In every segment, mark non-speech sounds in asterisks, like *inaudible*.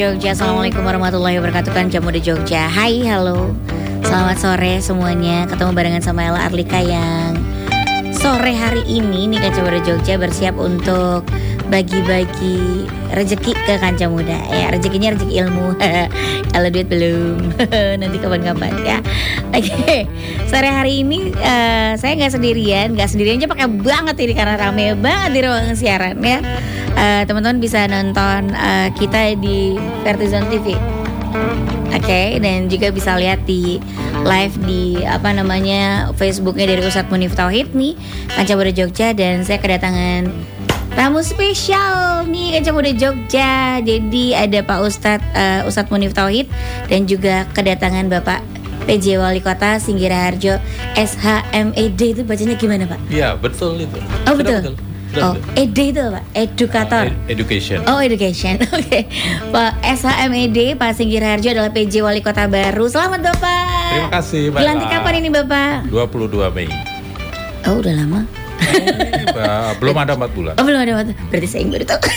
Jogja. Assalamualaikum warahmatullahi wabarakatuh. Kan jamu di Jogja. Hai, halo. Selamat sore semuanya. Ketemu barengan sama Ella Arlika yang Sore hari ini. Nih Kaca Muda Jogja bersiap untuk bagi-bagi rezeki ke kanca muda. Ya rezekinya rezeki ilmu. *laughs* Kalau duit belum. *laughs* Nanti kapan-kapan ya. Oke. Sore hari ini uh, saya nggak sendirian. Nggak sendirian aja pakai banget ini karena rame banget di ruang siaran ya uh, teman-teman bisa nonton uh, kita di Vertizon TV Oke, okay, dan juga bisa lihat di live di apa namanya Facebooknya dari Ustadz Munif Tauhid nih, Kanca Muda Jogja dan saya kedatangan Tamu spesial nih Kanca Muda Jogja. Jadi ada Pak Ustadz uh, Ustadz Munif Tauhid dan juga kedatangan Bapak PJ Wali Kota Singgira Harjo SHMED itu bacanya gimana Pak? Iya betul itu. Oh betul. betul. Oh, ED itu Pak, edukator. Uh, education. Oh, education. *laughs* Oke. Okay. Pak SHMED Pak Singgir Harjo adalah PJ Wali Kota baru. Selamat Bapak. Terima kasih, Pak. Dilantik kapan ini Bapak? 22 Mei. Oh, udah lama. Oh, belum ada empat bulan. Oh, belum ada empat. Berarti saya baru tahu. *laughs* Oke,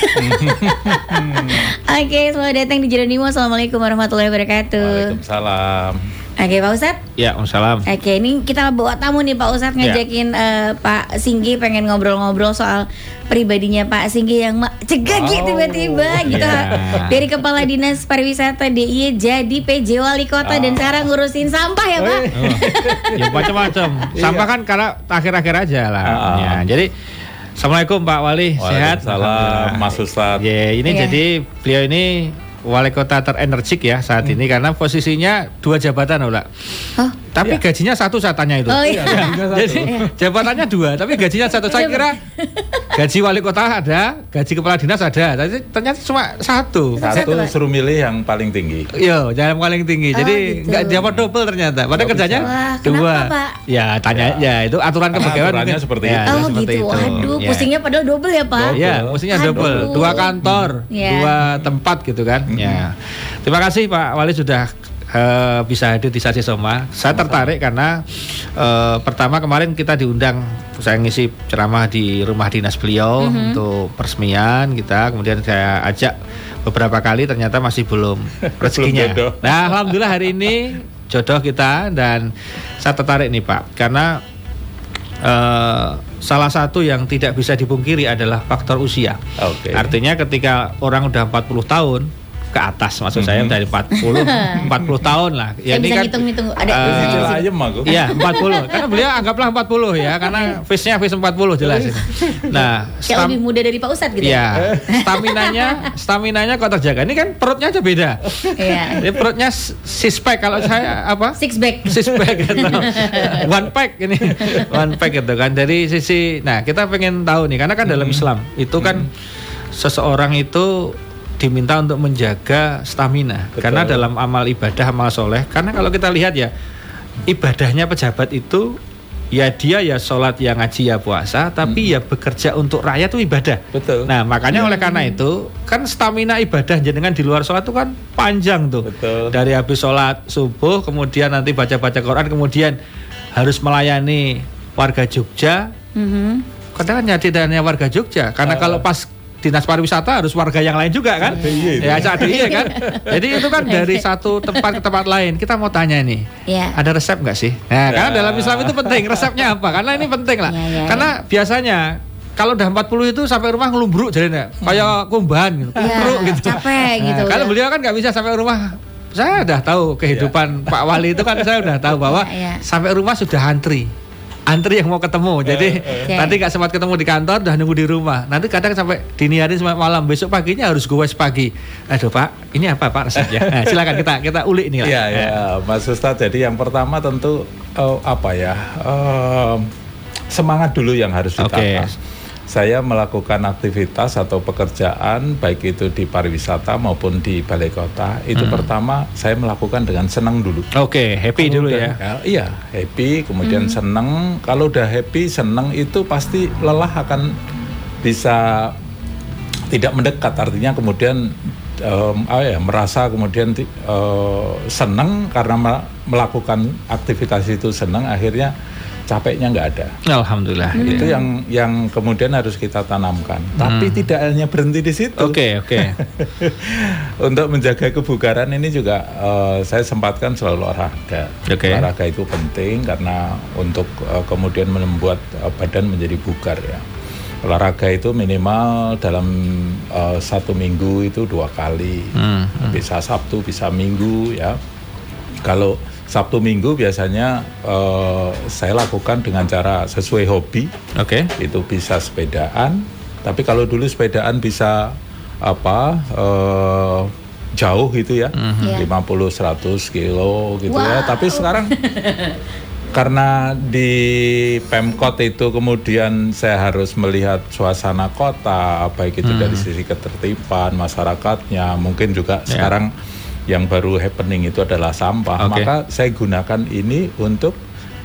okay, selamat datang di Jeronimo. Assalamualaikum warahmatullahi wabarakatuh. Waalaikumsalam. Oke Pak Ustadz Ya Salam. Oke ini kita bawa tamu nih Pak Ustadz ya. Ngajakin ya. uh, Pak Singgi pengen ngobrol-ngobrol soal pribadinya Pak Singgi yang cegah wow. tiba-tiba gitu yeah. Dari Kepala Dinas Pariwisata DIY jadi PJ Wali Kota oh. dan sekarang ngurusin sampah ya Pak oh. Ya macam-macam *laughs* Sampah kan karena akhir-akhir aja lah oh. ya, Jadi Assalamualaikum Pak Wali, sehat? Salam Mas Ustadz. Ya, ini yeah. jadi beliau ini wali kota terenergik ya saat hmm. ini karena posisinya dua jabatan, Ola. Oh, tapi iya. gajinya satu saya tanya itu. Oh, iya. Jadi jabatannya dua, tapi gajinya satu. Saya kira gaji wali kota ada, gaji kepala dinas ada, tapi ternyata cuma satu. Satu suruh milih yang paling tinggi. Iya, yang paling tinggi. Oh, Jadi gitu. nggak gitu. dapat double ternyata. Padahal kerjanya Wah, dua. Pak? Ya tanya ya. ya itu aturan kepegawaian aturannya seperti ya, itu. Oh seperti gitu. Itu. Aduh, ya. pusingnya padahal double ya Pak. Iya, pusingnya double. Dua kantor, ya. dua tempat gitu kan. Hmm. Ya. Terima kasih Pak Wali sudah uh, bisa hadir di Sasi Soma. Saya tertarik karena uh, pertama kemarin kita diundang saya ngisi ceramah di rumah dinas beliau mm-hmm. untuk peresmian kita. Kemudian saya ajak beberapa kali ternyata masih belum *laughs* rezekinya. nah, alhamdulillah hari ini jodoh kita dan saya tertarik nih Pak karena uh, salah satu yang tidak bisa dipungkiri adalah faktor usia. Okay. Artinya ketika orang udah 40 tahun ke atas maksud saya mm -hmm. dari 40 40 *laughs* tahun lah. Ya ini kan hitung-hitung ada uh, ayam aku. Iya, 40. karena beliau anggaplah 40 ya karena face-nya face 40 jelas ini. Nah, kayak lebih muda dari Pak Ustadz gitu ya. ya. Stamina-nya stamina-nya kok terjaga. Ini kan perutnya aja beda. Iya. Ini perutnya six pack kalau saya apa? Six pack. Six pack gitu. One pack ini. One pack gitu kan. Dari sisi nah, kita pengen tahu nih karena kan dalam hmm. Islam itu kan hmm. seseorang itu diminta untuk menjaga stamina Betul. karena dalam amal ibadah amal soleh karena kalau kita lihat ya ibadahnya pejabat itu ya dia ya sholat ya ngaji ya puasa tapi hmm. ya bekerja untuk rakyat itu ibadah betul nah makanya hmm. oleh karena itu kan stamina ibadah dengan di luar sholat itu kan panjang tuh betul. dari habis sholat subuh kemudian nanti baca baca Quran kemudian harus melayani warga Jogja hmm. kadang kan nyati warga Jogja karena uh. kalau pas dinas pariwisata harus warga yang lain juga kan? Ya, iya kan? Jadi itu kan dari *laughs* satu tempat ke tempat lain. Kita mau tanya nih, ya. ada resep nggak sih? Nah, karena ya. dalam Islam itu penting. Resepnya apa? Karena ini penting lah. Ya, ya, karena biasanya kalau udah 40 itu sampai rumah ngelumbruk jadinya kayak kumbahan gitu. Ya, gitu. Capek gitu. Nah, kalau beliau kan nggak bisa sampai rumah saya udah tahu kehidupan ya. Pak Wali itu kan saya udah tahu bahwa ya, ya. sampai rumah sudah antri antri yang mau ketemu. Eh, Jadi okay. Eh. tadi nggak sempat ketemu di kantor, udah nunggu di rumah. Nanti kadang sampai dini hari sampai malam. Besok paginya harus gue pagi. Aduh Pak, ini apa Pak resepnya? *laughs* Nah, silakan kita kita ulik nih. Iya ya, Mas Ustadz. Jadi yang pertama tentu uh, apa ya? Uh, semangat dulu yang harus ditata. Okay saya melakukan aktivitas atau pekerjaan baik itu di pariwisata maupun di balai kota itu hmm. pertama saya melakukan dengan senang dulu. Oke, okay, happy kemudian, dulu ya. ya. Iya, happy, kemudian hmm. senang. Kalau udah happy, senang itu pasti lelah akan bisa tidak mendekat. Artinya kemudian um, oh ya merasa kemudian uh, senang karena melakukan aktivitas itu senang akhirnya capeknya nggak ada. Alhamdulillah. Hmm. Itu yang yang kemudian harus kita tanamkan. Hmm. Tapi tidak hanya berhenti di situ. Oke okay, oke. Okay. *laughs* Untuk menjaga kebugaran ini juga uh, saya sempatkan selalu olahraga. Okay. Olahraga itu penting karena untuk uh, kemudian membuat uh, badan menjadi bugar ya. Olahraga itu minimal dalam uh, satu minggu itu dua kali, hmm, hmm. bisa Sabtu, bisa Minggu ya. Kalau Sabtu Minggu biasanya uh, saya lakukan dengan cara sesuai hobi. Oke. Okay. Itu bisa sepedaan. Tapi kalau dulu sepedaan bisa apa uh, jauh gitu ya, mm -hmm. 50 100 kilo gitu ya. wow. ya. Tapi sekarang *laughs* karena di Pemkot itu kemudian saya harus melihat suasana kota baik itu hmm. dari sisi ketertiban masyarakatnya mungkin juga yeah. sekarang yang baru happening itu adalah sampah. Okay. Maka saya gunakan ini untuk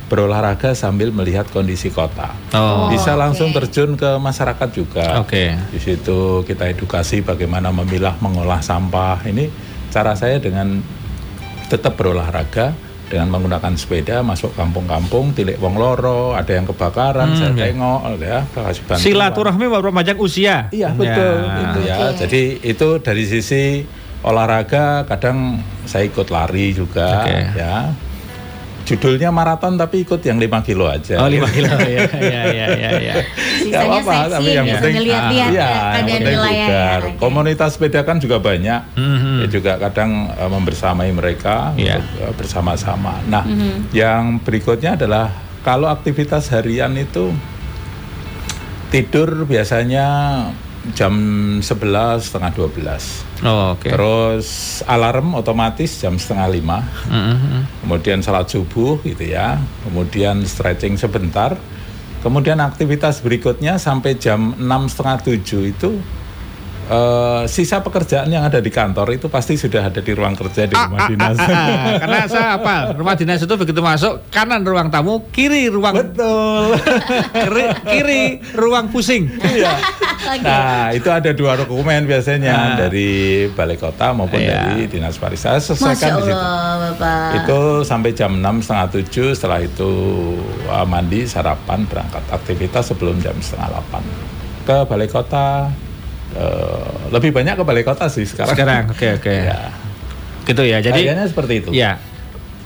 berolahraga sambil melihat kondisi kota. Oh, Bisa langsung okay. terjun ke masyarakat juga. Oke. Okay. Di situ kita edukasi bagaimana memilah mengolah sampah. Ini cara saya dengan tetap berolahraga dengan menggunakan sepeda masuk kampung-kampung, tilik wong loro, ada yang kebakaran, hmm, saya ya. tengok ya, kasih bantuan. Silaturahmi usia. Iya betul, ya. itu ya. Okay. Jadi itu dari sisi olahraga kadang saya ikut lari juga okay. ya judulnya maraton tapi ikut yang 5 kilo aja. Oh 5 kilo *laughs* ya ya ya ya. ya. Gak apa-apa tapi yang penting lihat lihat ya, yang penting bugar. Komunitas sepeda kan juga banyak. Mm-hmm. Ya juga kadang uh, membersamai mereka yeah. untuk uh, bersama-sama. Nah, mm-hmm. yang berikutnya adalah kalau aktivitas harian itu tidur biasanya jam 11 setengah 12 oh, okay. terus alarm otomatis jam setengah lima mm-hmm. kemudian salat subuh gitu ya kemudian stretching sebentar kemudian aktivitas berikutnya sampai jam enam setengah tujuh itu uh, sisa pekerjaan yang ada di kantor itu pasti sudah ada di ruang kerja di rumah ah, dinas. Ah, ah, ah. Karena saya apa? Rumah dinas itu begitu masuk kanan ruang tamu, kiri ruang betul, *laughs* kiri, kiri ruang pusing. Iya. *laughs* Nah itu ada dua dokumen biasanya nah. dari balai kota maupun iya. dari dinas pariwisata. Selesaikan di situ. Bapak. Itu sampai jam enam setengah tujuh. Setelah itu mandi, sarapan, berangkat aktivitas sebelum jam setengah delapan ke balai kota Uh, lebih banyak ke balai kota sih sekarang. Sekarang, oke okay, oke. Okay. *laughs* Ya. Gitu ya. Jadi Kayaknya seperti itu. Ya.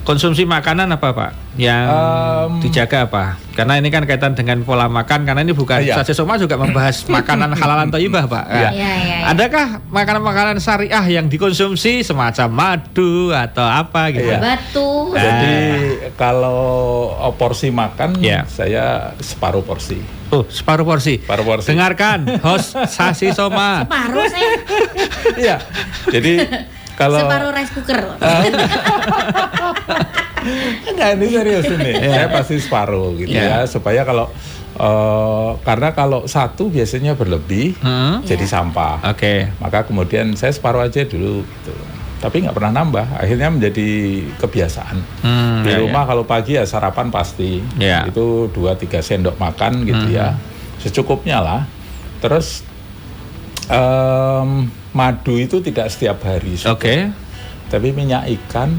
Konsumsi makanan apa Pak? Yang um, dijaga apa? Karena ini kan kaitan dengan pola makan. Karena ini bukan iya. Sasi Soma juga membahas *laughs* makanan halal atau ibah Pak. Iya. Ya, ya, ya. Adakah makanan-makanan syariah yang dikonsumsi semacam madu atau apa gitu? Iya. Batu. Jadi kalau porsi makan, ya. saya separuh porsi. Oh, separuh porsi. Separuh porsi. Dengarkan, host Sasi Soma. Separuh saya. Iya. Jadi *laughs* kalau separuh rice cooker. *laughs* Enggak, ini serius ini. Yeah. Saya pasti separuh gitu yeah. ya, supaya kalau Uh, karena kalau satu biasanya berlebih hmm? jadi yeah. sampah. Oke. Okay. Maka kemudian saya separuh aja dulu gitu. Tapi nggak pernah nambah. Akhirnya menjadi kebiasaan. Hmm, Di ya, rumah ya. kalau pagi ya sarapan pasti. Ya. Itu dua tiga sendok makan gitu hmm. ya. Secukupnya lah. Terus um, madu itu tidak setiap hari. Oke. Okay. Tapi minyak ikan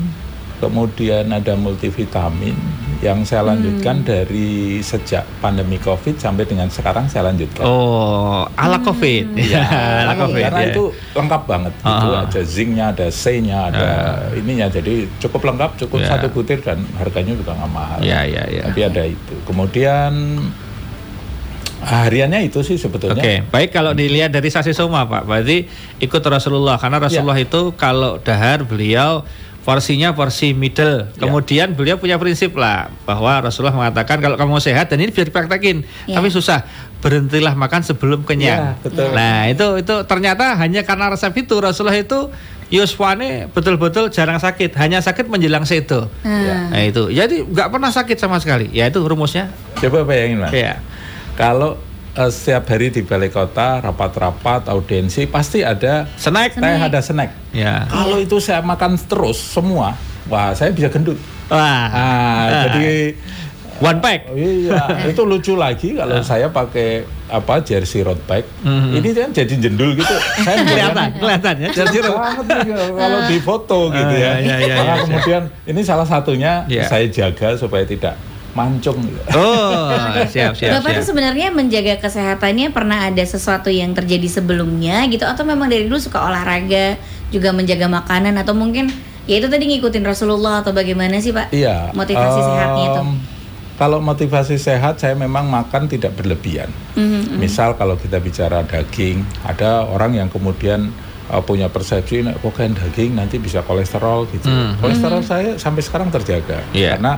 kemudian ada multivitamin yang saya lanjutkan hmm. dari sejak pandemi COVID sampai dengan sekarang saya lanjutkan. Oh, ala hmm. COVID. *laughs* ya, ala COVID. Karena ya. itu lengkap banget. Uh -huh. Itu ada zincnya, ada C-nya, ada uh. ininya. Jadi cukup lengkap, cukup yeah. satu butir dan harganya juga nggak mahal. Ya, ya, ya. Tapi ada itu. Kemudian hariannya itu sih sebetulnya. Oke, okay. baik kalau dilihat dari sasi soma Pak, berarti ikut Rasulullah karena Rasulullah ya. itu kalau dahar beliau porsinya porsi middle. Ya. Kemudian beliau punya prinsip lah bahwa Rasulullah mengatakan kalau kamu sehat dan ini bisa dipraktekin, ya. tapi susah berhentilah makan sebelum kenyang. Ya, betul. Nah itu itu ternyata hanya karena resep itu Rasulullah itu Yuswane betul-betul jarang sakit, hanya sakit menjelang seto. Hmm. Nah itu, jadi nggak pernah sakit sama sekali. Ya itu rumusnya. Coba bayangin mas. Ya. Kalau uh, setiap hari di balai kota rapat-rapat audiensi pasti ada snack, teh ada snack. Ya. Kalau itu saya makan terus semua, wah saya bisa gendut. Wah, nah, jadi one pack. Oh, iya, *laughs* itu lucu lagi kalau nah. saya pakai apa jersey road bike. Mm-hmm. Ini kan jadi jendul gitu. saya *laughs* kelihatan, kelihatan ya jersey road. *laughs* Kalau di foto gitu ya. Uh, ya, ya, ya Maka ya, kemudian ya. ini salah satunya ya. saya jaga supaya tidak mancung. Oh, siap siap. Bapak siap. sebenarnya menjaga kesehatannya pernah ada sesuatu yang terjadi sebelumnya gitu atau memang dari dulu suka olahraga, juga menjaga makanan atau mungkin ya itu tadi ngikutin Rasulullah atau bagaimana sih Pak? Iya. Motivasi um, sehatnya itu. Kalau motivasi sehat saya memang makan tidak berlebihan. Mm-hmm. Misal kalau kita bicara daging, ada orang yang kemudian uh, punya persepsi kok kan daging nanti bisa kolesterol gitu. Mm-hmm. Kolesterol saya sampai sekarang terjaga yeah. karena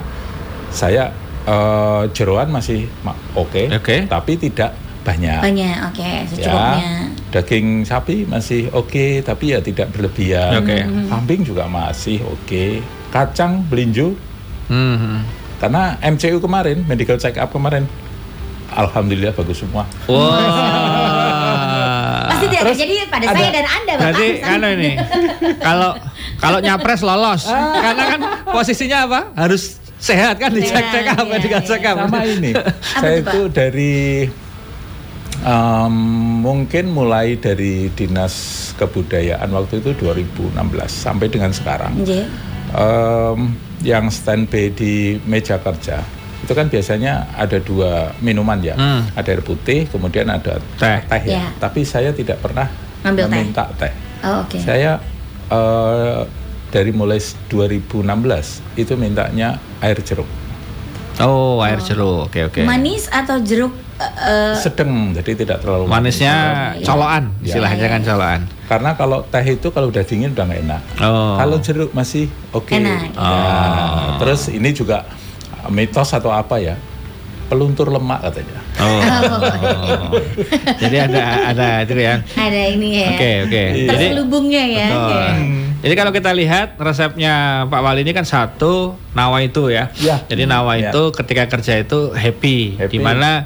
saya uh, jeroan masih oke, okay, okay. tapi tidak banyak. Banyak, oke, okay, secukupnya. Ya, daging sapi masih oke, okay, tapi ya tidak berlebihan. Okay. Mm-hmm. Kambing juga masih oke. Okay. Kacang, belinju. Mm-hmm. Karena MCU kemarin, medical check up kemarin, alhamdulillah bagus semua. Wah. Wow. Pasti tidak terjadi pada ada, saya dan anda, Bapak. Jadi kan ini, kalau kalau nyapres lolos, ah. karena kan posisinya apa? Harus sehat kan dicek cek apa ya, dicek cek apa sama ini saya itu dari um, mungkin mulai dari dinas kebudayaan waktu itu 2016 sampai dengan sekarang. Um, yang standby di meja kerja itu kan biasanya ada dua minuman ya. Hmm. ada air putih kemudian ada teh, teh ya. ya tapi saya tidak pernah Ambil meminta teh, teh. Oh, okay. saya uh, dari mulai 2016 itu mintanya air jeruk. Oh, air jeruk. Oke, oke. Manis atau jeruk uh, sedang, jadi tidak terlalu manisnya manis. colokan, ya. istilahnya kan colokan. Karena kalau teh itu kalau udah dingin udah gak enak. Oh. Kalau jeruk masih oke. Okay. Enak. Ya. Oh. Terus ini juga mitos atau apa ya? peluntur lemak katanya. Oh. *laughs* oh. Jadi ada ada itu ya. Ada ini ya. Oke, okay, oke. Okay. Jadi lubungnya ya. Okay. Jadi kalau kita lihat resepnya Pak Wali ini kan satu nawa itu ya. ya. Jadi nawa ya. itu ketika kerja itu happy, happy. di mana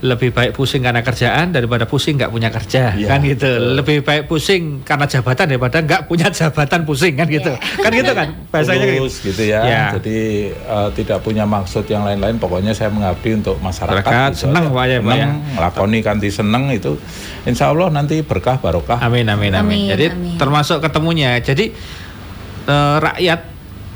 lebih baik pusing karena kerjaan daripada pusing nggak punya kerja ya, kan gitu betul. lebih baik pusing karena jabatan daripada nggak punya jabatan pusing kan gitu ya. kan gitu kan bahasanya gitu. gitu ya, ya. jadi uh, tidak punya maksud yang lain-lain pokoknya saya mengabdi untuk masyarakat Masyarakat, gitu. seneng pak ya pak ya lakoni kanti seneng itu insya Allah nanti berkah barokah amin amin amin, amin jadi amin. termasuk ketemunya jadi uh, rakyat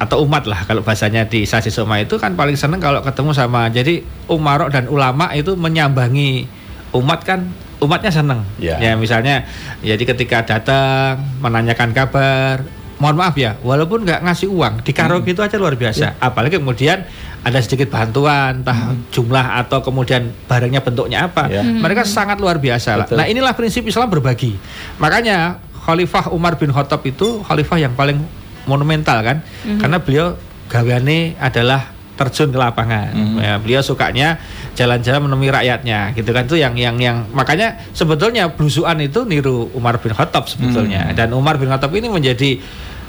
atau umat lah kalau bahasanya di Sasi Soma itu kan paling seneng kalau ketemu sama jadi umarok dan ulama itu menyambangi umat kan umatnya seneng yeah. ya misalnya jadi ketika datang menanyakan kabar mohon maaf ya walaupun nggak ngasih uang di karaoke hmm. itu aja luar biasa yeah. apalagi kemudian ada sedikit bantuan entah hmm. jumlah atau kemudian barangnya bentuknya apa yeah. hmm. mereka sangat luar biasa lah nah inilah prinsip Islam berbagi makanya Khalifah Umar bin Khattab itu khalifah yang paling monumental kan mm-hmm. karena beliau gaweane adalah terjun ke lapangan. Mm-hmm. Ya, beliau sukanya jalan-jalan menemui rakyatnya, gitu kan? Itu yang yang yang makanya sebetulnya blusuan itu niru Umar bin Khattab sebetulnya. Mm-hmm. Dan Umar bin Khattab ini menjadi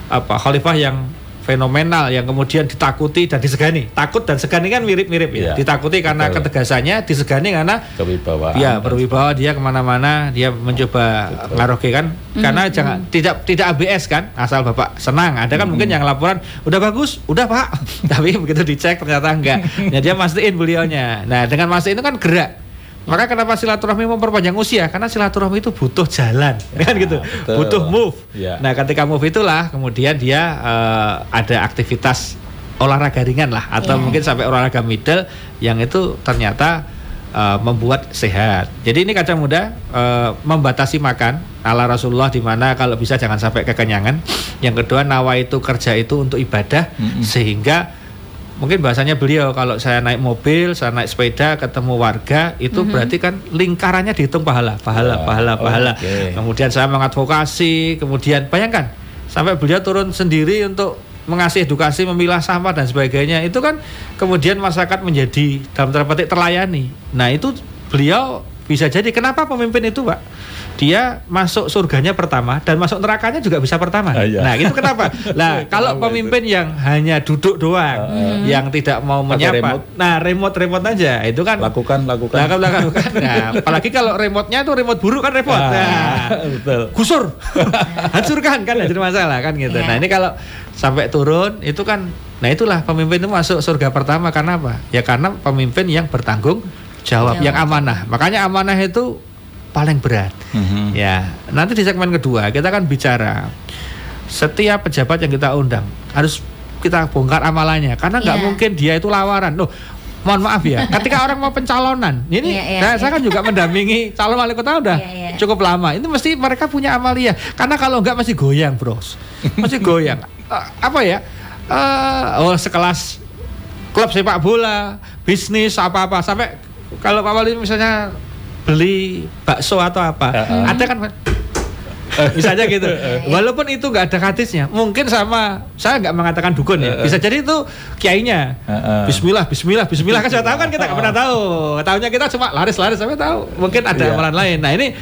apa khalifah yang fenomenal yang kemudian ditakuti dan disegani. Takut dan segani kan mirip-mirip ya. ya. Ditakuti karena betul. ketegasannya, disegani karena kewibawaan. Ya, berwibawa dia ke mana-mana, dia mencoba ngaroke kan. Hmm. Karena jangan tidak tidak ABS kan, asal bapak senang. Ada kan hmm. mungkin yang laporan udah bagus, udah pak, *laughs* tapi begitu dicek ternyata enggak. Nah dia mastiin beliaunya. Nah dengan mastiin itu kan gerak maka kenapa silaturahmi memperpanjang usia? Karena silaturahmi itu butuh jalan, ya, kan gitu, betul. butuh move. Ya. Nah, ketika move itulah kemudian dia uh, ada aktivitas olahraga ringan lah, atau ya. mungkin sampai olahraga middle yang itu ternyata uh, membuat sehat. Jadi ini kaca muda uh, membatasi makan ala Rasulullah di mana kalau bisa jangan sampai kekenyangan. Yang kedua nawa itu kerja itu untuk ibadah mm -hmm. sehingga mungkin bahasanya beliau kalau saya naik mobil, saya naik sepeda ketemu warga itu mm -hmm. berarti kan lingkarannya dihitung pahala, pahala, yeah. pahala, pahala. Okay. Kemudian saya mengadvokasi, kemudian bayangkan sampai beliau turun sendiri untuk mengasih edukasi, memilah sampah dan sebagainya. Itu kan kemudian masyarakat menjadi dalam tanda petik terlayani. Nah, itu beliau bisa jadi kenapa pemimpin itu, Pak? dia masuk surganya pertama dan masuk nerakanya juga bisa pertama. Uh, iya. Nah, itu *laughs* kenapa? Nah, kalau pemimpin itu. yang hanya duduk doang, uh, yang tidak mau menyapa, remote. nah remote-remote aja itu kan lakukan lakukan. Lakukan lakukan. Nah, apalagi kalau remote-nya itu remote buruk kan repot. Uh, nah, betul. Gusur. *laughs* Hancurkan kan jadi masalah kan gitu. Yeah. Nah, ini kalau sampai turun itu kan nah itulah pemimpin itu masuk surga pertama karena apa? Ya karena pemimpin yang bertanggung jawab, yang amanah. Makanya amanah itu paling berat. Mm-hmm. Ya, nanti di segmen kedua kita akan bicara setiap pejabat yang kita undang harus kita bongkar amalannya karena nggak yeah. mungkin dia itu lawaran. Loh, mohon maaf ya, *laughs* ketika orang mau pencalonan, ini yeah, yeah, nah, yeah. saya kan juga mendampingi calon wali kota udah yeah, yeah. cukup lama. Ini mesti mereka punya amalia, karena kalau enggak masih goyang, bros, masih goyang. uh, apa ya? Uh, oh sekelas klub sepak bola, bisnis apa-apa sampai kalau Pak Wali misalnya beli bakso atau apa, uh -uh. ada kan bisa aja gitu. Walaupun itu nggak ada hadisnya, mungkin sama saya nggak mengatakan dukun ya. Bisa jadi itu kiainya. Bismillah, Bismillah, Bismillah kan saya tahu kan kita nggak pernah tahu. Tahunya kita cuma laris-laris sampai tahu. Mungkin ada yeah. amalan lain. Nah ini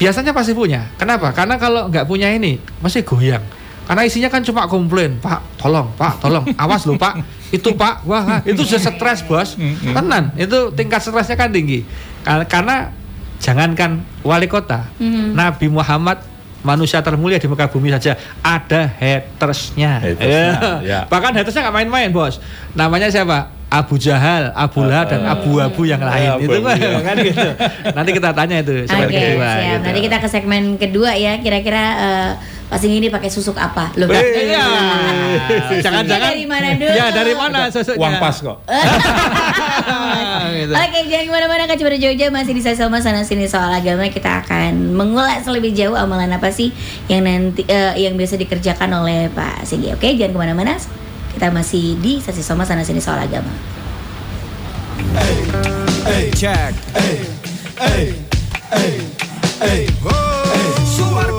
biasanya pasti punya. Kenapa? Karena kalau nggak punya ini masih goyang. Karena isinya kan cuma komplain, Pak, tolong, Pak, tolong, awas loh Pak, itu Pak, wah, itu sudah stres bos, tenan, itu tingkat stresnya kan tinggi, karena jangankan wali kota, mm-hmm. Nabi Muhammad manusia termulia di muka bumi saja ada hatersnya. hatersnya ya. Bahkan hatersnya nggak main-main bos. Namanya siapa? Abu Jahal, Abu Lah dan abu-abu yang lain itu ya, kan gitu. Nanti kita tanya itu. Oke, okay, kedua, siap. Gitu. Nanti kita ke segmen kedua ya. Kira-kira uh, Pas ini pakai susuk apa? Loh, iya. *laughs* Jangan-jangan dari mana dulu? Ya, dari mana susuknya? Uang pas kok. gitu. *laughs* Oke, jangan ke mana-mana Kak Cibara Jogja masih di sama sana sini soal agama kita akan mengulas lebih jauh amalan apa sih yang nanti uh, yang biasa dikerjakan oleh Pak Sigi. Oke, jangan ke mana-mana. Kita masih di sesi sama sana sini soal agama. Hey, hey, check, hey, hey, hey, hey, oh. durung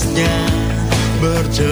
panasnya bercerita.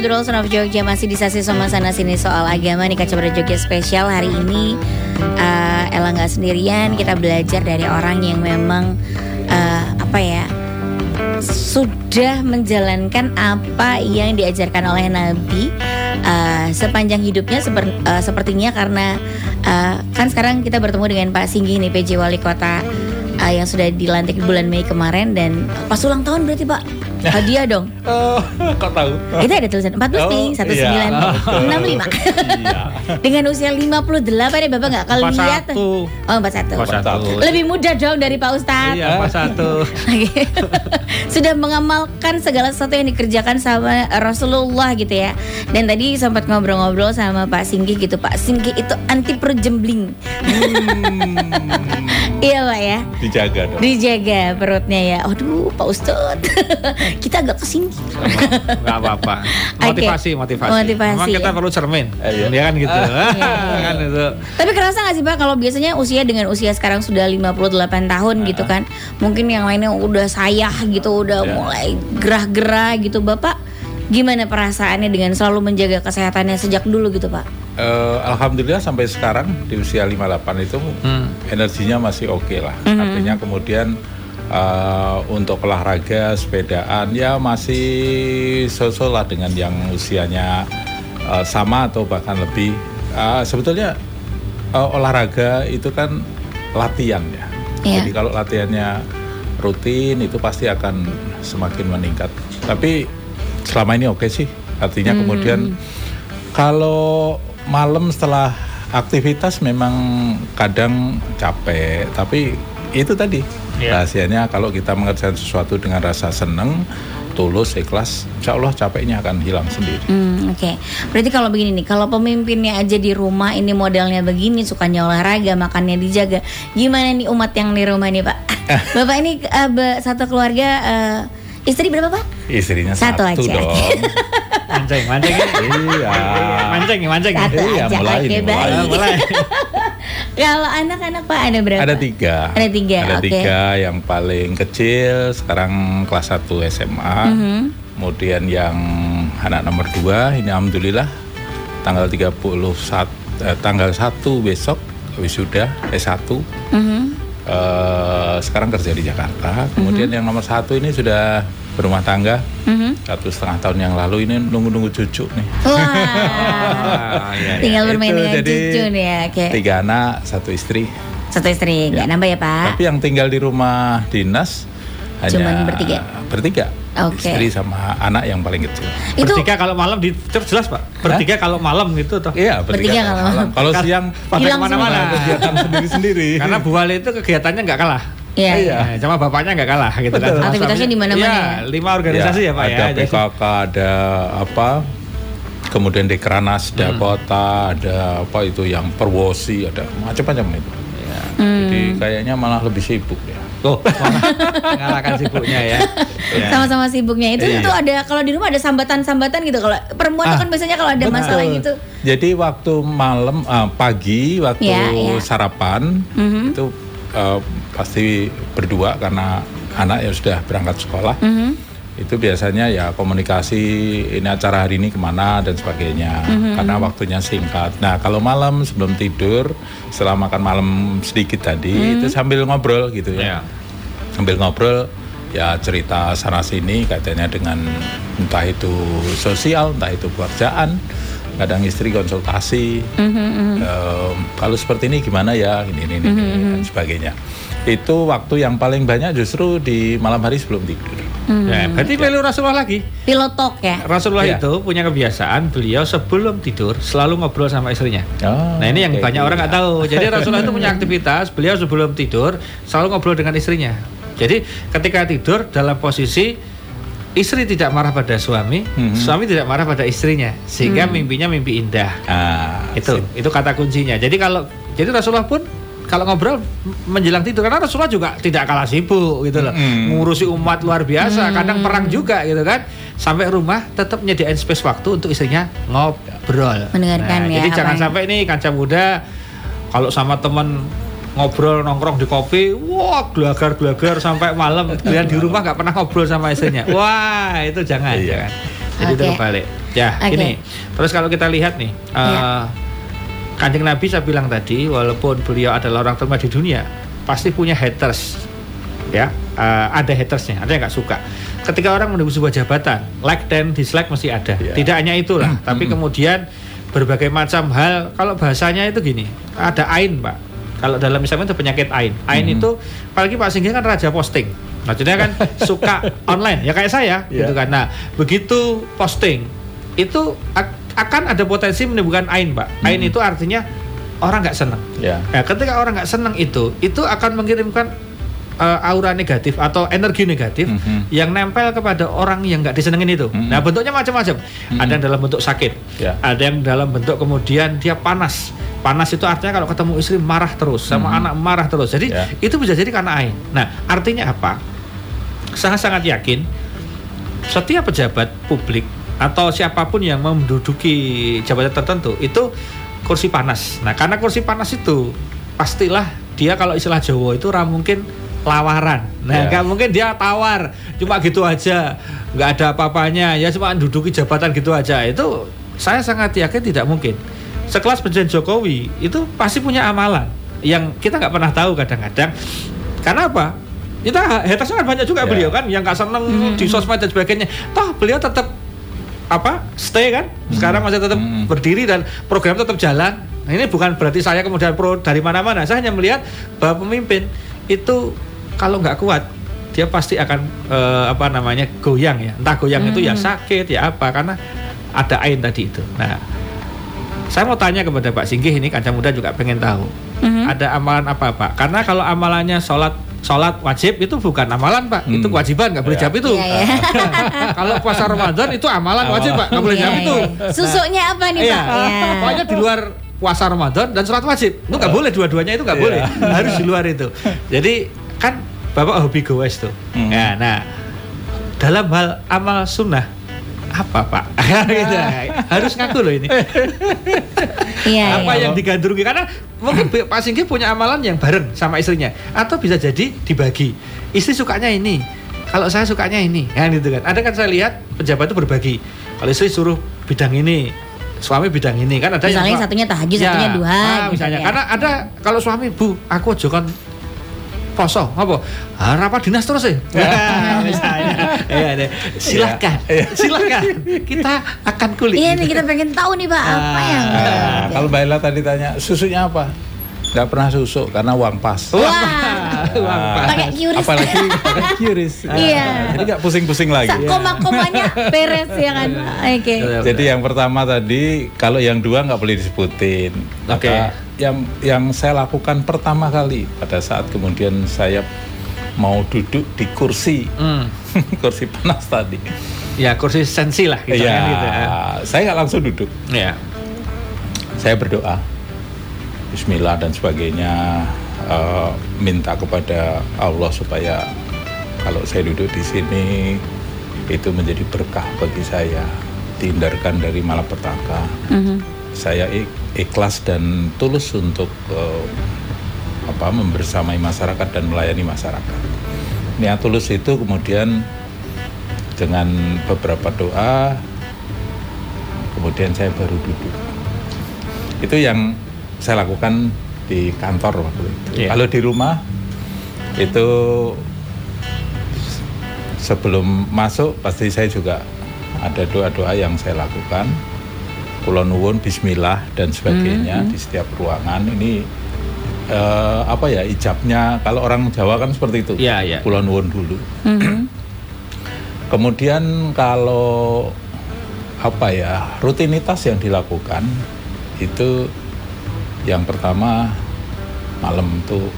Pena kertasnya Jeroni Modul Son of Jogja masih di sasi sama sana sini soal agama nih Kacamata Jogja spesial. Hari ini uh, Ella nggak sendirian. Kita belajar dari orang yang memang uh, apa ya sudah menjalankan apa yang diajarkan oleh Nabi uh, sepanjang hidupnya seper, uh, sepertinya karena uh, kan sekarang kita bertemu dengan Pak Singgi nih PJ Wali Kota uh, yang sudah dilantik bulan Mei kemarin. Dan pas ulang tahun berarti Pak Hadiah dong. Oh, kok tahu? Itu ada tulisan 14 oh, Mei 1965. Iya. iya. Dengan usia 58 ya Bapak nggak kalau lihat. Oh, 41. 41. Lebih muda dong dari Pak Ustadz. Iya, 41. *laughs* Sudah mengamalkan segala sesuatu yang dikerjakan sama Rasulullah gitu ya. Dan tadi sempat ngobrol-ngobrol sama Pak Singgi gitu. Pak Singgi itu anti perut jembling. Hmm. *laughs* iya Pak ya. Dijaga dong. Dijaga perutnya ya. Aduh, Pak Ustadz *laughs* kita agak ke sini. Gak apa-apa. *laughs* Motivasi, okay. motivasi. Motivasi. Memang kita ya. perlu cermin. Eh, iya. Ya kan gitu. Uh, iya, iya. kan itu. Tapi kerasa gak sih Pak kalau biasanya usia dengan usia sekarang sudah 58 tahun uh. gitu kan. Mungkin yang lainnya udah sayah gitu, udah yeah. mulai gerah-gerah gitu. Bapak gimana perasaannya dengan selalu menjaga kesehatannya sejak dulu gitu Pak? Uh, Alhamdulillah sampai sekarang di usia 58 itu hmm. energinya masih oke okay lah. Mm -hmm. Artinya kemudian uh, untuk olahraga sepedaan ya masih sosok lah dengan yang usianya uh, sama atau bahkan lebih uh, sebetulnya uh, olahraga itu kan latihan ya yeah. jadi kalau latihannya rutin itu pasti akan semakin meningkat tapi selama ini oke okay sih artinya hmm. kemudian kalau malam setelah aktivitas memang kadang capek tapi itu tadi. Yeah. rahasianya kalau kita mengerjakan sesuatu dengan rasa senang tulus ikhlas insya Allah capeknya akan hilang sendiri. Hmm, oke. Okay. berarti kalau begini nih kalau pemimpinnya aja di rumah ini modelnya begini sukanya olahraga makannya dijaga gimana nih umat yang di rumah nih pak? *laughs* Bapak ini uh, satu keluarga uh, istri berapa pak? Istrinya satu, satu aja. dong *laughs* mancing mancing iya mancing mancing satu iya aja. mulai okay, mulai, mulai. *laughs* Kalau anak-anak Pak ada berapa? Ada tiga. Ada tiga. Ada okay. tiga. Yang paling kecil sekarang kelas 1 SMA. Mm -hmm. Kemudian yang anak nomor dua ini alhamdulillah tanggal 31 eh, tanggal 1 besok wisuda S1. Mm -hmm. uh, sekarang kerja di Jakarta. Kemudian mm -hmm. yang nomor satu ini sudah berumah tangga mm-hmm. satu setengah tahun yang lalu ini nunggu-nunggu cucu nih. Wah, *laughs* ya, ya. tinggal bermain dengan jadi cucu nih ya. Okay. Tiga anak, satu istri. Satu istri, nggak ya. nambah ya Pak? Tapi yang tinggal di rumah dinas hanya Cuman bertiga. Bertiga. Okay. Istri sama anak yang paling kecil. Itu bertiga kalau malam di jelas pak. Bertiga Hah? kalau malam gitu toh. Iya bertiga, bertiga kalau malam. Kalau siang pada ke mana-mana. Kegiatan sendiri-sendiri. Karena Bu Wali itu kegiatannya nggak kalah. Iya. iya. Nah, cuma bapaknya nggak kalah gitu kan. Betul. kan. Aktivitasnya di mana-mana. Iya, ya, lima organisasi ya, ya Pak ada ya. Ada PKK, ada apa? Kemudian di Kranas, ada hmm. kota, ada apa itu yang Perwosi, ada macam-macam itu. Ya. Hmm. Jadi kayaknya malah lebih sibuk ya. Oh, *laughs* ngalahkan sibuknya ya. *laughs* ya. Sama-sama sibuknya itu iya. itu ada kalau di rumah ada sambatan-sambatan gitu kalau perempuan ah, kan biasanya kalau ada betul. masalah gitu. Jadi waktu malam uh, pagi waktu ya, ya. sarapan mm -hmm. itu uh, pasti berdua karena anak yang sudah berangkat sekolah. Mm -hmm. Itu biasanya ya komunikasi ini acara hari ini ke mana dan sebagainya mm -hmm. karena waktunya singkat. Nah kalau malam sebelum tidur setelah makan malam sedikit tadi mm -hmm. itu sambil ngobrol gitu ya, yeah. sambil ngobrol ya cerita sana sini katanya dengan entah itu sosial entah itu pekerjaan kadang istri konsultasi mm -hmm. um, kalau seperti ini gimana ya ini ini, ini mm -hmm. dan sebagainya itu waktu yang paling banyak justru di malam hari sebelum tidur. Hmm. Ya, berarti ya. Rasulullah lagi. Pilotok ya. Rasulullah ya. itu punya kebiasaan beliau sebelum tidur selalu ngobrol sama istrinya. Oh, nah ini yang banyak gitu. orang nggak tahu. Jadi *laughs* Rasulullah itu punya aktivitas beliau sebelum tidur selalu ngobrol dengan istrinya. Jadi ketika tidur dalam posisi istri tidak marah pada suami, hmm. suami tidak marah pada istrinya, sehingga hmm. mimpinya mimpi indah. Ah, itu sip. itu kata kuncinya. Jadi kalau jadi Rasulullah pun kalau ngobrol menjelang tidur karena Rasulullah juga tidak kalah sibuk gitu loh. Hmm. Ngurusi umat luar biasa, hmm. kadang perang juga gitu kan. Sampai rumah tetap nyediain space waktu untuk istrinya ngobrol. Mendengarkan nah, ya. Jadi jangan yang... sampai ini kancah muda kalau sama teman ngobrol nongkrong di kopi, wah gelagar gelagar sampai malam. *laughs* Kalian di rumah nggak pernah ngobrol sama istrinya. *laughs* Wah itu jangan. Iya. jangan. Jadi okay. itu kebalik. Ya, okay. ini. Terus kalau kita lihat nih, uh, ya. Kanjeng Nabi saya bilang tadi, walaupun beliau adalah orang terbaik di dunia, pasti punya haters. Ya, uh, ada hatersnya, ada yang nggak suka. Ketika orang menunggu sebuah jabatan, like dan dislike masih ada. Ya. Tidak hanya itulah, tapi kemudian berbagai macam hal. Kalau bahasanya itu gini, ada ain, Pak kalau dalam misalnya itu penyakit AIN. AIN hmm. itu apalagi Pak Singgih kan raja posting. Maksudnya kan *laughs* suka online ya kayak saya yeah. gitu kan. Nah, begitu posting itu akan ada potensi menimbulkan AIN, Pak. Hmm. AIN itu artinya orang nggak senang. Yeah. Nah, ketika orang nggak senang itu, itu akan mengirimkan uh, aura negatif atau energi negatif mm -hmm. yang nempel kepada orang yang nggak disenengin itu. Mm -hmm. Nah bentuknya macam-macam. Mm -hmm. Ada yang dalam bentuk sakit, yeah. ada yang dalam bentuk kemudian dia panas. Panas itu artinya kalau ketemu istri marah terus, sama mm -hmm. anak marah terus. Jadi yeah. itu bisa jadi karena ain. Nah artinya apa? Sangat-sangat yakin setiap pejabat publik atau siapa pun yang menduduki jabatan tertentu itu kursi panas. Nah karena kursi panas itu pastilah dia kalau istilah Jawa itu mungkin lawaran. Nah, yeah. mungkin dia tawar, cuma gitu aja, nggak ada apa-apanya, ya cuma duduki jabatan gitu aja. Itu saya sangat yakin tidak mungkin. Sekelas Presiden Jokowi itu pasti punya amalan yang kita nggak pernah tahu kadang-kadang. Karena apa? Kita haters kan banyak juga yeah. beliau kan yang nggak seneng mm -hmm. di sosmed dan sebagainya. Toh beliau tetap apa stay kan sekarang masih tetap hmm. berdiri dan program tetap jalan nah, ini bukan berarti saya kemudian pro dari mana-mana saya hanya melihat bahwa pemimpin itu kalau nggak kuat dia pasti akan uh, apa namanya goyang ya entah goyang hmm. itu ya hmm. sakit ya apa karena ada ain tadi itu nah saya mau tanya kepada Pak Singgih ini kaca muda juga pengen tahu hmm. ada amalan apa Pak karena kalau amalannya sholat sholat wajib itu bukan amalan pak hmm. itu kewajiban nggak boleh yeah. jawab itu yeah, *laughs* yeah. kalau puasa Ramadan itu amalan wajib pak nggak boleh yeah, jawab yeah. itu susuknya apa nih yeah. pak yeah. pokoknya di luar puasa Ramadan dan sholat wajib itu nggak boleh dua-duanya itu nggak yeah. boleh *laughs* harus di luar itu jadi kan bapak hobi goes tuh. Hmm. Ya, nah dalam hal amal sunnah apa pak? *laughs* gitu. Harus ngaku loh ini. *laughs* Iya, apa iya. yang digandrungi karena mungkin Pak Singgi punya amalan yang bareng sama istrinya atau bisa jadi dibagi. Istri sukanya ini, kalau saya sukanya ini, ya gitu kan. Ada kan saya lihat pejabat itu berbagi. Kalau istri suruh bidang ini, suami bidang ini kan ada misalnya yang satunya tahajud ya, satunya duha nah, misalnya ya. karena ada kalau suami bu aku kan poso apa ah, rapat dinas terus ya ya, silakan ya. silakan kita akan kulik iya nih kita pengen tahu nih pak apa ah, yang nah, kalau mbak Ella tadi tanya susunya apa Gak pernah susuk karena uang pas. Wah, uang pas. Pakai QRIS. Apalagi pakai. Iya. Jadi gak pusing-pusing lagi. Koma-komanya beres ya kan. Oke. Okay. Jadi yang pertama tadi kalau yang dua nggak boleh disebutin. Oke. Okay yang yang saya lakukan pertama kali pada saat kemudian saya mau duduk di kursi mm. *laughs* kursi panas tadi ya kursi sensi lah gitu ya, gitu ya. saya nggak langsung duduk ya saya berdoa Bismillah dan sebagainya uh, minta kepada Allah supaya kalau saya duduk di sini itu menjadi berkah bagi saya dihindarkan dari malapetaka mm -hmm. saya ikhlas dan tulus untuk uh, apa membersamai masyarakat dan melayani masyarakat. Niat tulus itu kemudian dengan beberapa doa kemudian saya baru duduk. Itu yang saya lakukan di kantor waktu itu. Yeah. Kalau di rumah itu sebelum masuk pasti saya juga ada doa-doa yang saya lakukan Kulon Nuwun Bismillah dan sebagainya hmm. di setiap ruangan ini uh, apa ya ijabnya kalau orang Jawa kan seperti itu. Kulon Nuwun dulu hmm. kemudian kalau apa ya rutinitas yang dilakukan itu yang pertama malam tuh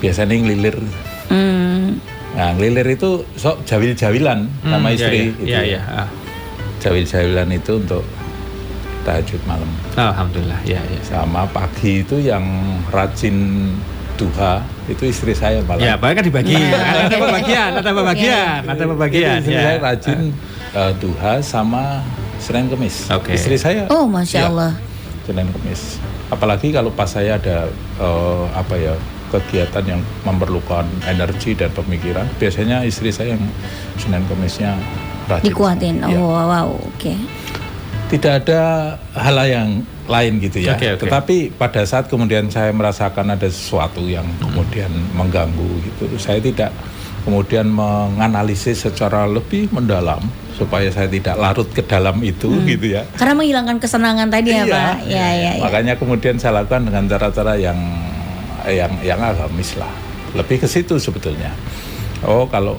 biasanya ngelilir hmm. nah ngelilir itu sok jawil-jawilan hmm, sama istri ya, ya. gitu ya, ya. jawil-jawilan itu untuk tahajud malam. Alhamdulillah, ya, ya. Sama pagi itu yang rajin duha itu istri saya malah. Ya, banyak kan dibagi. *laughs* Ada pembagian, ada pembagian, ada pembagian. Istri ya. saya rajin uh, duha sama Senin Kemis. Okay. Istri saya. Oh, masya ya, Allah. Senin Kemis. Apalagi kalau pas saya ada uh, apa ya kegiatan yang memerlukan energi dan pemikiran, biasanya istri saya yang Senin Kemisnya rajin. Dikuatin. Oh, ya. wow, wow. oke. Okay. Tidak ada hal yang lain gitu ya. Okay, okay. Tetapi pada saat kemudian saya merasakan ada sesuatu yang kemudian mengganggu gitu, saya tidak kemudian menganalisis secara lebih mendalam supaya saya tidak larut ke dalam itu hmm. gitu ya. Karena menghilangkan kesenangan tadi ya, iya, Pak. Ya, ya, ya, ya. Makanya kemudian saya lakukan dengan cara-cara yang yang yang agamis lah. Lebih ke situ sebetulnya. Oh, kalau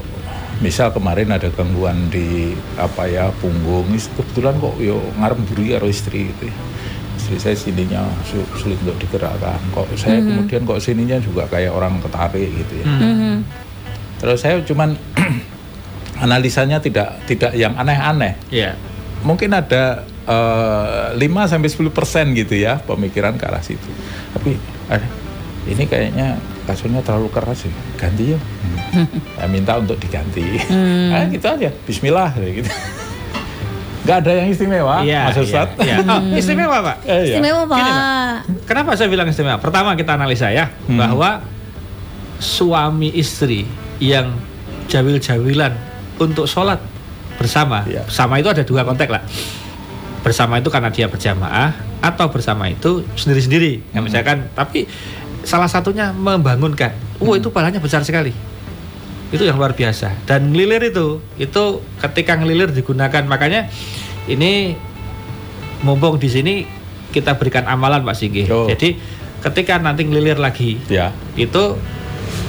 misal kemarin ada gangguan di apa ya punggung kebetulan kok yo ngarep buri karo istri gitu ya istri saya sininya sulit untuk digerakkan kok saya mm -hmm. kemudian kok sininya juga kayak orang ketarik gitu ya mm -hmm. terus saya cuman *clears throat* analisanya tidak tidak yang aneh-aneh yeah. mungkin ada uh, eh, 5 sampai sepuluh persen gitu ya pemikiran ke arah situ tapi eh, ini kayaknya kasurnya terlalu keras sih ganti ya hmm. saya minta untuk diganti hmm. nah, gitu aja Bismillah gitu Gak ada yang istimewa, iya, Mas Ustaz. Iya, iya. Oh, *laughs* istimewa, Pak. Eh, iya. Istimewa, Pak. Gini, Pak. Kenapa saya bilang istimewa? Pertama kita analisa ya, hmm. bahwa suami istri yang jawil-jawilan untuk sholat bersama. Iya. Bersama itu ada dua konteks lah. Bersama itu karena dia berjamaah atau bersama itu sendiri-sendiri. Ya, hmm. misalkan, tapi salah satunya membangunkan. Oh, hmm. itu pahalanya besar sekali. Itu yang luar biasa. Dan ngelilir itu, itu ketika ngelilir digunakan makanya ini mumpung di sini kita berikan amalan Pak Singgi. Oh. Jadi ketika nanti ngelilir lagi, ya. itu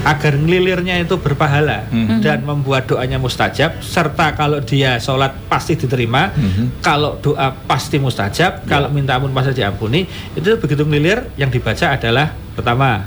agar ngelilirnya itu berpahala mm-hmm. dan membuat doanya mustajab serta kalau dia sholat pasti diterima mm-hmm. kalau doa pasti mustajab yeah. kalau minta ampun pasti diampuni itu begitu ngelilir yang dibaca adalah pertama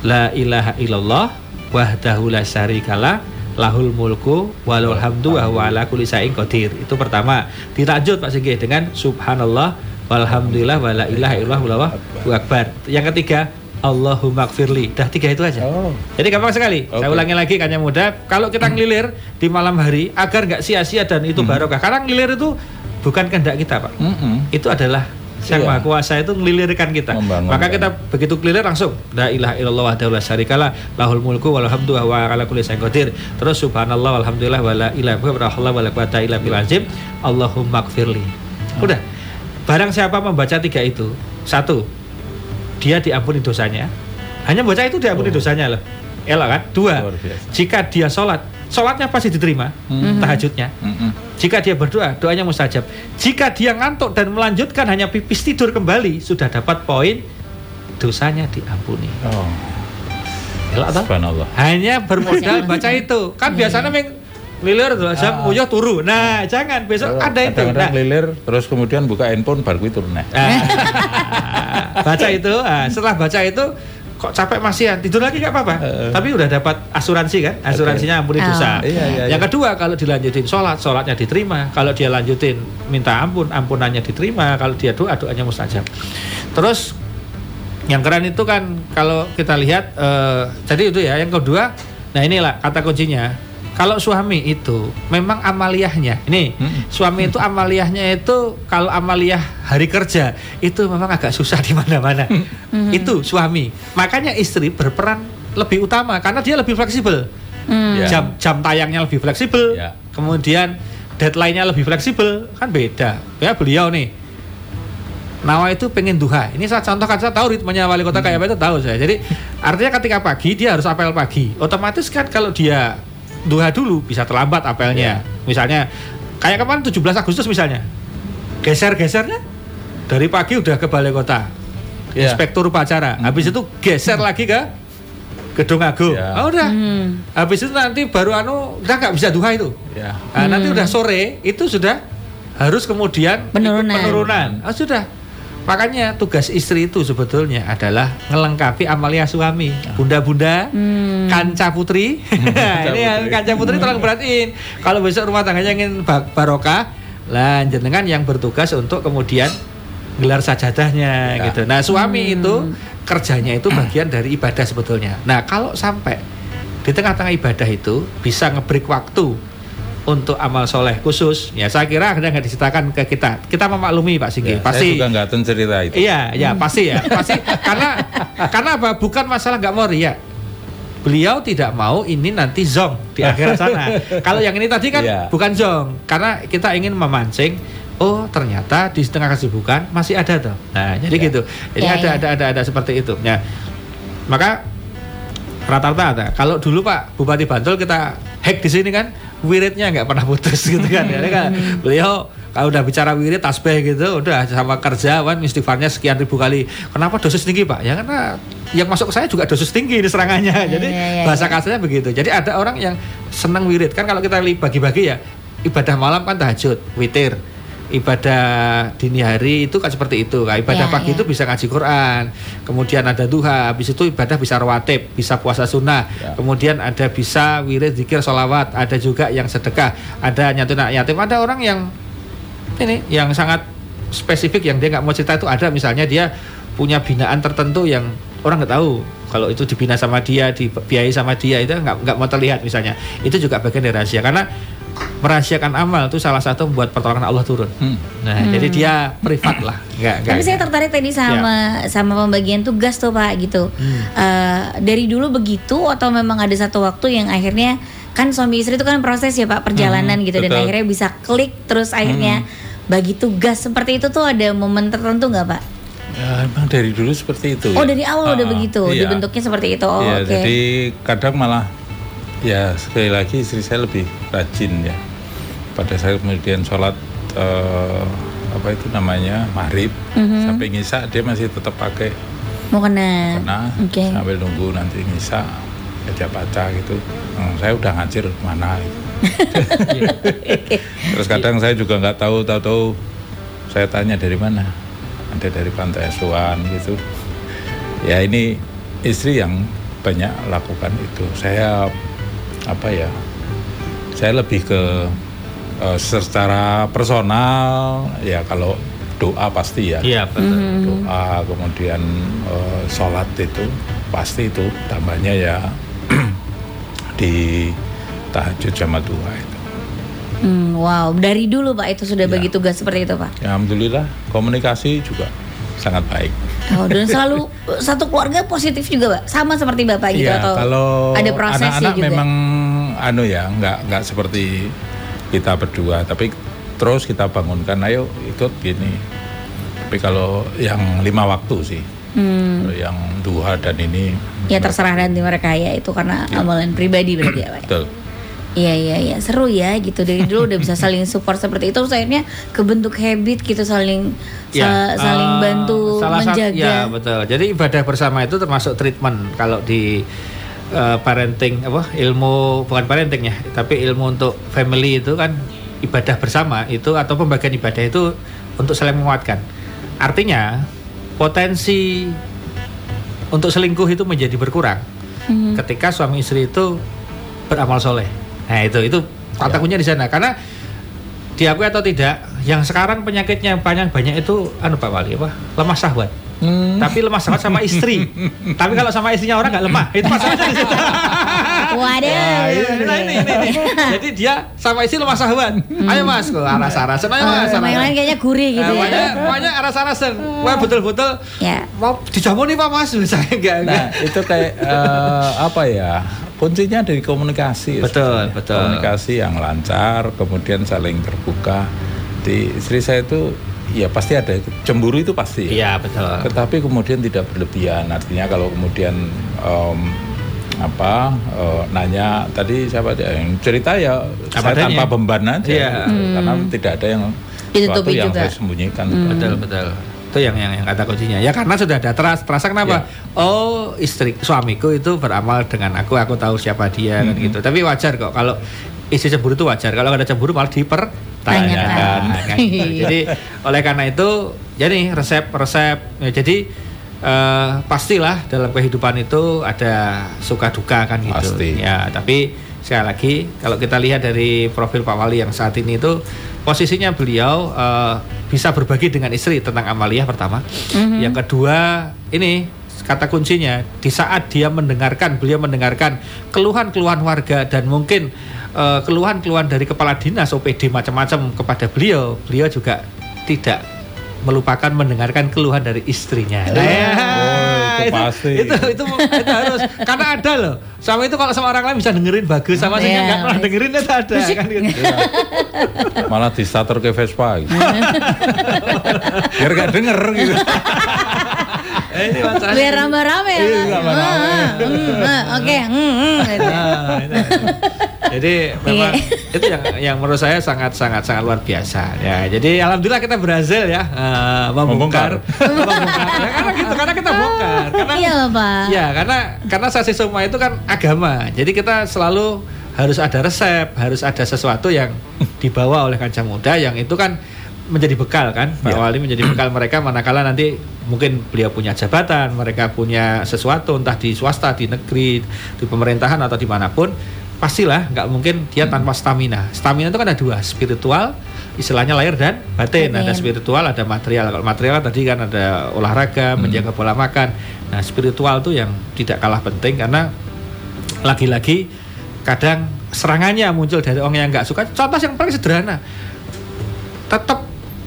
la ilaha illallah wahdahu la syarikalah lahul mulku walul hamdu wa huwa ala kulli qadir itu pertama dilanjut Pak Singgih dengan subhanallah walhamdulillah wala ilaha illallah akbar yang ketiga Allahumma gfirli. Dah tiga itu aja. Oh. Jadi gampang sekali. Okay. Saya ulangi lagi kan yang mudah. Kalau kita ngelilir di malam hari agar nggak sia-sia dan itu mm. barokah. Karena ngelilir itu bukan kehendak kita, Pak. Mm -hmm. Itu adalah Sang iya. Maha Kuasa itu ngelilirkan kita. Membangun, Maka kita begitu kelilir langsung la ilaha illallah wahdahu la syarikalah lahul mulku wal hamdu wa ala kulli syai'in qadir. Terus subhanallah walhamdulillah wala ilaha illallah wala quwata illa billah Allahumma gfirli. Udah. Barang siapa membaca tiga itu, satu, dia diampuni dosanya. Hanya baca itu diampuni oh. dosanya loh. Elok kan? Dua, jika dia sholat, sholatnya pasti diterima, mm-hmm. tahajudnya. Mm-hmm. Jika dia berdoa, doanya mustajab. Jika dia ngantuk dan melanjutkan hanya pipis tidur kembali, sudah dapat poin dosanya diampuni. Oh. Elok Hanya bermodal *laughs* baca itu. Kan biasanya meng lilir tuh jam ah. uyah turu. Nah, jangan besok ada itu. Kadang-kadang nah. lilir terus kemudian buka handphone baru itu nah. *laughs* baca itu, nah, setelah baca itu kok capek masih ya tidur lagi nggak apa-apa uh, tapi udah dapat asuransi kan asuransinya ampuni dosa iya, iya, yang iya. kedua kalau dilanjutin sholat sholatnya diterima kalau dia lanjutin minta ampun ampunannya diterima kalau dia doa doanya mustajab terus yang keren itu kan kalau kita lihat uh, jadi itu ya yang kedua nah inilah kata kuncinya kalau suami itu memang amaliyahnya, ini hmm. suami itu amaliyahnya itu kalau amaliyah hari kerja itu memang agak susah di mana-mana. Hmm. Itu suami. Makanya istri berperan lebih utama karena dia lebih fleksibel. Hmm. Yeah. Jam jam tayangnya lebih fleksibel. Yeah. Kemudian deadline-nya lebih fleksibel kan beda. Ya beliau nih Nawa itu pengen duha. Ini saya contohkan saya tahu ritmenya wali kota hmm. kayak apa itu tahu saya. Jadi artinya ketika pagi dia harus apel pagi. Otomatis kan kalau dia duha dulu bisa terlambat apelnya. Yeah. Misalnya kayak kemarin 17 Agustus misalnya. Geser-gesernya dari pagi udah ke balai kota. Yeah. Inspektur upacara. Hmm. Habis itu geser lagi ke Gedung Agung. Yeah. Oh udah. Hmm. Habis itu nanti baru anu udah nggak bisa duha itu. Yeah. Nah, hmm. nanti udah sore itu sudah harus kemudian penurunan. penurunan. Oh sudah Makanya tugas istri itu sebetulnya adalah melengkapi amalia suami. Bunda-bunda, hmm. kanca putri. *laughs* ini yang kanca putri tolong perhatiin. Kalau besok rumah tangganya ingin barokah, lanjut dengan yang bertugas untuk kemudian gelar sajadahnya ya. gitu. Nah, suami hmm. itu kerjanya itu bagian dari ibadah sebetulnya. Nah, kalau sampai di tengah-tengah ibadah itu bisa ngebreak waktu untuk amal soleh khusus ya saya kira ada nggak diceritakan ke kita kita memaklumi Pak Singgi ya, pasti saya juga nggak cerita itu iya ya pasti ya pasti *laughs* karena karena apa bukan masalah nggak mau ya beliau tidak mau ini nanti zong di akhir *laughs* sana. Kalau yang ini tadi kan yeah. bukan zong, karena kita ingin memancing oh ternyata di tengah kesibukan masih ada tuh. Nah, jadi yeah. gitu. Jadi yeah, ada, yeah. ada ada ada seperti itu. Ya. Maka rata-rata ada. Kalau dulu Pak Bupati Bantul kita hack di sini kan wiridnya nggak pernah putus *laughs* gitu kan. Jadi kan beliau kalau udah bicara wirid tasbih gitu udah sama kerja kan istighfarnya sekian ribu kali. Kenapa dosis tinggi Pak? Ya karena yang masuk ke saya juga dosis tinggi ini serangannya. Yeah, Jadi yeah, yeah, bahasa kasarnya begitu. Jadi ada orang yang senang wirid kan kalau kita bagi-bagi ya ibadah malam kan tahajud, witir ibadah dini hari itu kan seperti itu. Kan ibadah ya, pagi ya. itu bisa ngaji Quran kemudian ada duha habis itu ibadah bisa rawatib bisa puasa sunnah ya. kemudian ada bisa wirid zikir sholawat ada juga yang sedekah ada nyantun yatim. Ada orang yang ini yang sangat spesifik yang dia nggak mau cerita itu ada. Misalnya dia punya binaan tertentu yang orang nggak tahu kalau itu dibina sama dia dibiayai sama dia itu nggak nggak mau terlihat misalnya. Itu juga bagian dari rahasia. Karena merahasiakan amal itu salah satu membuat pertolongan Allah turun. Hmm. Nah, hmm. jadi dia privat lah. Enggak, Tapi saya tertarik tadi sama ya. sama pembagian tugas tuh Pak gitu. Hmm. Uh, dari dulu begitu atau memang ada satu waktu yang akhirnya kan suami istri itu kan proses ya Pak perjalanan hmm, gitu betul. dan akhirnya bisa klik terus akhirnya hmm. bagi tugas seperti itu tuh ada momen tertentu nggak Pak? Ya, emang dari dulu seperti itu. Oh, ya? dari awal uh, udah begitu, iya. dibentuknya seperti itu. Oh, iya, okay. Jadi kadang malah ya sekali lagi istri saya lebih rajin ya. Pada saat kemudian sholat uh, apa itu namanya maghrib mm-hmm. sampai ngisa dia masih tetap pakai mau kena okay. sambil nunggu nanti ngisa baca baca gitu. Hmm, saya udah ngajir mana gitu. *laughs* terus kadang saya juga nggak tahu tahu tahu saya tanya dari mana? Ada dari pantai asuhan gitu. Ya ini istri yang banyak lakukan itu. Saya apa ya saya lebih ke uh, secara personal ya kalau doa pasti ya iya betul mm-hmm. doa kemudian uh, sholat itu pasti itu tambahnya ya *clears throat* di tahajud jamaah dua itu Hmm, wow, dari dulu Pak itu sudah ya. bagi tugas seperti itu Pak. Ya, Alhamdulillah komunikasi juga sangat baik. Oh, dan selalu satu keluarga positif juga, Pak. Sama seperti Bapak gitu ya, atau kalau ada prosesnya anak-anak juga. memang anu ya, nggak nggak seperti kita berdua, tapi terus kita bangunkan, ayo ikut gini. Tapi kalau yang lima waktu sih, hmm. yang duha dan ini. Ya terserah nanti mereka ya itu karena ya. amalan pribadi berarti ya Pak. Betul. Iya iya iya seru ya gitu dari dulu udah bisa saling support seperti itu akhirnya kebentuk habit gitu saling ya, sa saling uh, bantu salah menjaga. Ya betul. Jadi ibadah bersama itu termasuk treatment kalau di uh, parenting apa ilmu bukan parentingnya tapi ilmu untuk family itu kan ibadah bersama itu atau pembagian ibadah itu untuk saling menguatkan. Artinya potensi untuk selingkuh itu menjadi berkurang mm -hmm. ketika suami istri itu beramal soleh Nah itu itu kata kuncinya di sana karena diakui atau tidak, yang sekarang penyakitnya banyak banyak itu anu Pak Wali apa lemah syahwat. Hmm. Tapi lemah syahwat sama istri. *laughs* Tapi kalau sama istrinya orang nggak lemah, itu masalahnya di situ. Waduh. Nah, ini, ini, ini, ini. Jadi dia sama istri lemah syahwat. Hmm. Ayo Mas, ke arah arasan ayo Mas. Oh, yang lain kayaknya gurih gitu nah, ya. Pokoknya arah arasan Wah betul-betul. Ya. Mau dijamu nih Pak Mas, misalnya enggak. Nah, itu kayak uh, apa ya? Kuncinya dari komunikasi betul ya. betul. Komunikasi yang lancar kemudian saling terbuka. Di istri saya itu ya pasti ada cemburu itu pasti iya betul. Tetapi kemudian tidak berlebihan. Artinya kalau kemudian um, apa uh, nanya tadi siapa yang cerita ya apa saya tanpa beban aja. Iya. karena hmm. tidak ada yang sesuatu yang juga. saya sembunyikan hmm. betul betul itu yang yang, yang kata kuncinya. Ya karena sudah ada terasa terasa kenapa? Ya. oh istri suamiku itu beramal dengan aku aku tahu siapa dia hmm. kan gitu. Tapi wajar kok kalau istri cemburu itu wajar. Kalau ada cemburu malah dipertanyakan. Kan *laughs* gitu. jadi oleh karena itu jadi resep resep. Ya, jadi uh, pastilah dalam kehidupan itu ada suka duka kan gitu. Pasti. ya tapi sekali lagi kalau kita lihat dari profil Pak Wali yang saat ini itu posisinya beliau uh, bisa berbagi dengan istri tentang amaliyah pertama. Mm-hmm. Yang kedua, ini kata kuncinya di saat dia mendengarkan, beliau mendengarkan keluhan-keluhan warga dan mungkin uh, keluhan-keluhan dari kepala dinas OPD macam-macam kepada beliau, beliau juga tidak melupakan mendengarkan keluhan dari istrinya. Nah, ya. Oh, itu pasti. itu, itu itu harus karena ada loh. Sama itu kalau sama orang lain bisa dengerin bagus sama sih nggak pernah dengerin itu ada kan gitu. Ya. Malah di starter ke Vespa gitu. *laughs* Biar gak denger gitu. Eh, ini Biar rame-rame ya. Iya, hmm, Oke. Jadi memang iya. itu yang yang menurut saya sangat sangat sangat luar biasa ya. Jadi alhamdulillah kita berhasil ya uh, membongkar. membongkar. ya, karena gitu karena kita bongkar. Karena iya, Pak. Ya, karena karena sasi semua itu kan agama. Jadi kita selalu harus ada resep, harus ada sesuatu yang dibawa oleh kancah muda yang itu kan menjadi bekal kan Pak ya. Wali menjadi bekal *clears throat* mereka manakala nanti mungkin beliau punya jabatan mereka punya sesuatu entah di swasta di negeri di pemerintahan atau di mana pun pastilah nggak mungkin dia tanpa stamina stamina itu kan ada dua spiritual istilahnya lahir dan batin Amin. ada spiritual ada material kalau material tadi kan ada olahraga hmm. menjaga pola makan nah spiritual itu yang tidak kalah penting karena lagi-lagi kadang serangannya muncul dari orang yang nggak suka contoh yang paling sederhana tetap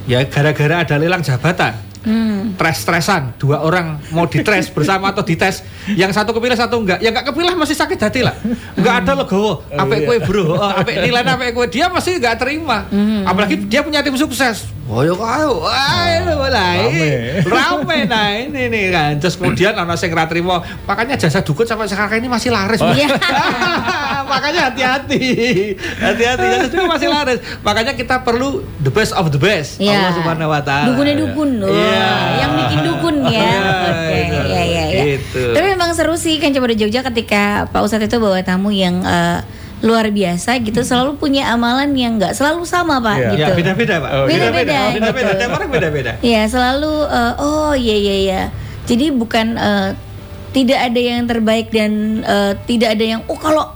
ya gara-gara ada lelang jabatan. Hmm. stres-stresan dua orang mau ditres bersama atau dites. Yang satu kepilih satu enggak. Yang enggak kepilih masih sakit hati lah. Enggak ada logo apa oh, kue bro oh, apa nilai apa kue. Dia masih enggak terima. Hmm. apalagi dia punya tim sukses Oh yo kau, wah itu mulai rame nah ini nih kan. Terus kemudian anak sing terima, makanya jasa dukun sampai sekarang ini masih laris. Oh. *laughs* makanya hati-hati, hati-hati jasa dukun masih laris. Makanya kita perlu the best of the best. Ya. Allah Subhanahu Wa Taala. Dukunnya dukun, loh. Ya. yang bikin dukun ya. Iya, Oke, okay. ya ya ya. Gitu. Tapi memang seru sih kan coba di Jogja ketika Pak Ustadz itu bawa tamu yang uh, luar biasa gitu hmm. selalu punya amalan yang nggak selalu sama pak yeah. gitu. Ya, beda-beda pak. Oh, beda-beda beda-beda. Tiap orang beda-beda. Ya selalu uh, oh iya iya iya. Jadi bukan uh, tidak ada yang terbaik dan uh, tidak ada yang oh kalau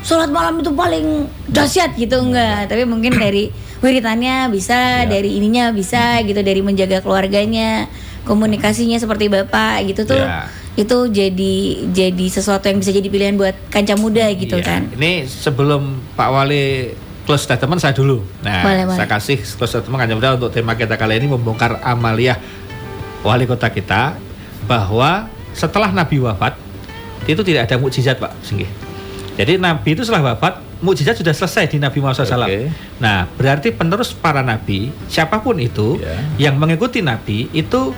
sholat malam itu paling dahsyat gitu enggak. Tapi mungkin dari wiritannya bisa yeah. dari ininya bisa gitu dari menjaga keluarganya komunikasinya seperti bapak gitu tuh. Yeah itu jadi jadi sesuatu yang bisa jadi pilihan buat kancah muda gitu iya. kan. Ini sebelum Pak Wali close statement saya dulu. Nah, boleh, saya kasih close statement kancah muda untuk tema kita kali ini membongkar amaliyah wali kota kita bahwa setelah Nabi wafat itu tidak ada mukjizat Pak Singgih. Jadi Nabi itu setelah wafat mukjizat sudah selesai di Nabi Muhammad SAW. Okay. Nah, berarti penerus para Nabi siapa pun itu yeah. yang mengikuti Nabi itu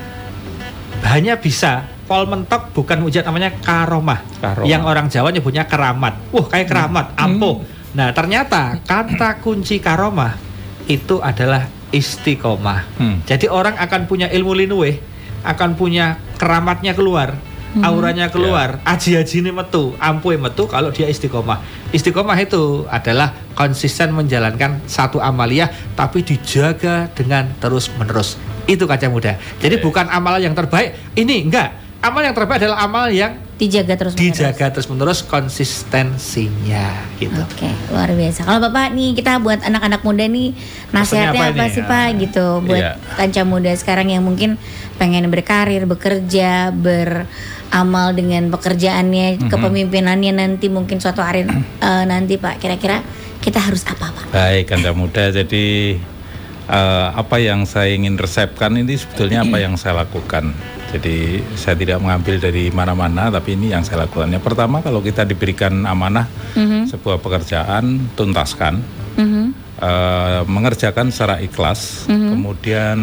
hanya bisa Pol mentok bukan mujizat namanya karomah. karomah. Yang orang Jawa nyebutnya keramat. Wah, kayak keramat, hmm. ampuh. Nah, ternyata kata kunci karomah itu adalah istiqomah. Hmm. Jadi orang akan punya ilmu linuwe, akan punya keramatnya keluar, hmm. auranya keluar, yeah. aji-aji ini metu, ampuh metu kalau dia istiqomah. Istiqomah itu adalah konsisten menjalankan satu amaliyah tapi dijaga dengan terus-menerus. Itu kaca muda. Jadi yeah. bukan amalan yang terbaik. Ini enggak amal yang terbaik adalah amal yang dijaga terus menerus. dijaga terus menerus konsistensinya gitu. Oke, luar biasa. Kalau Bapak nih kita buat anak-anak muda nih nasihatnya apa, apa sih Pak ah. gitu buat iya. kanca muda sekarang yang mungkin pengen berkarir, bekerja, beramal dengan pekerjaannya, mm-hmm. kepemimpinannya nanti mungkin suatu hari uh, nanti Pak kira-kira kita harus apa Pak? Baik, kanca muda. Jadi uh, apa yang saya ingin resepkan ini sebetulnya apa yang saya lakukan jadi saya tidak mengambil dari mana-mana, tapi ini yang saya lakukan. Yang pertama kalau kita diberikan amanah mm-hmm. sebuah pekerjaan, tuntaskan, mm-hmm. uh, mengerjakan secara ikhlas, mm-hmm. kemudian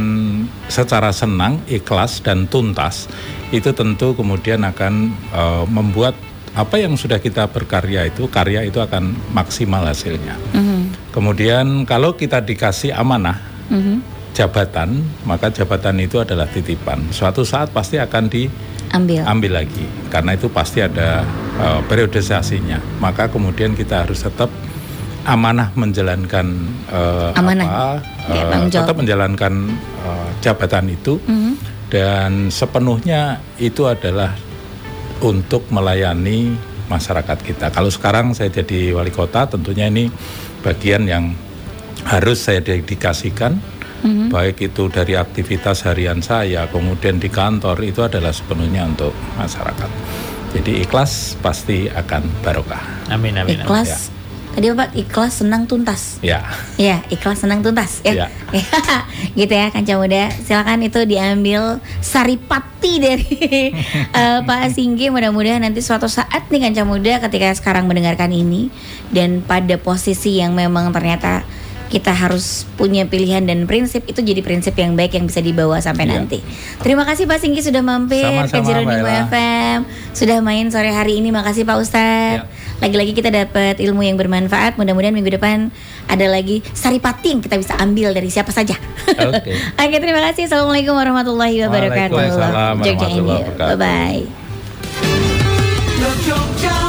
secara senang, ikhlas dan tuntas, itu tentu kemudian akan uh, membuat apa yang sudah kita berkarya itu karya itu akan maksimal hasilnya. Mm-hmm. Kemudian kalau kita dikasih amanah. Mm-hmm jabatan, maka jabatan itu adalah titipan. Suatu saat pasti akan diambil ambil lagi, karena itu pasti ada uh, periodisasinya. Maka kemudian kita harus tetap amanah menjalankan uh, amanah. apa, uh, tetap menjalankan uh, jabatan itu, mm -hmm. dan sepenuhnya itu adalah untuk melayani masyarakat kita. Kalau sekarang saya jadi wali kota, tentunya ini bagian yang harus saya dedikasikan hmm baik itu dari aktivitas harian saya, kemudian di kantor itu adalah sepenuhnya untuk masyarakat. Jadi ikhlas pasti akan barokah. Amin amin. Ikhlas. Ya. tadi Bapak ikhlas senang tuntas. Ya. Ya, ikhlas senang tuntas ya. Ya. *laughs* gitu ya Kanca Muda. Silakan itu diambil saripati dari uh, *laughs* Pak Singgi. Mudah-mudahan nanti suatu saat nih Kanca Muda ketika sekarang mendengarkan ini dan pada posisi yang memang ternyata kita harus punya pilihan dan prinsip itu jadi prinsip yang baik yang bisa dibawa sampai yeah. nanti. Terima kasih Pak Singgi sudah mampir ke Jeronimo FM, sudah main sore hari ini. Makasih Pak Ustadz. Yeah. Lagi-lagi kita dapat ilmu yang bermanfaat. Mudah-mudahan minggu depan ada lagi saripati yang kita bisa ambil dari siapa saja. Oke. Okay. *laughs* Oke, terima kasih. Assalamualaikum warahmatullahi wabarakatuh. Waalaikumsalam warahmatullahi wabarakatuh. Bye bye.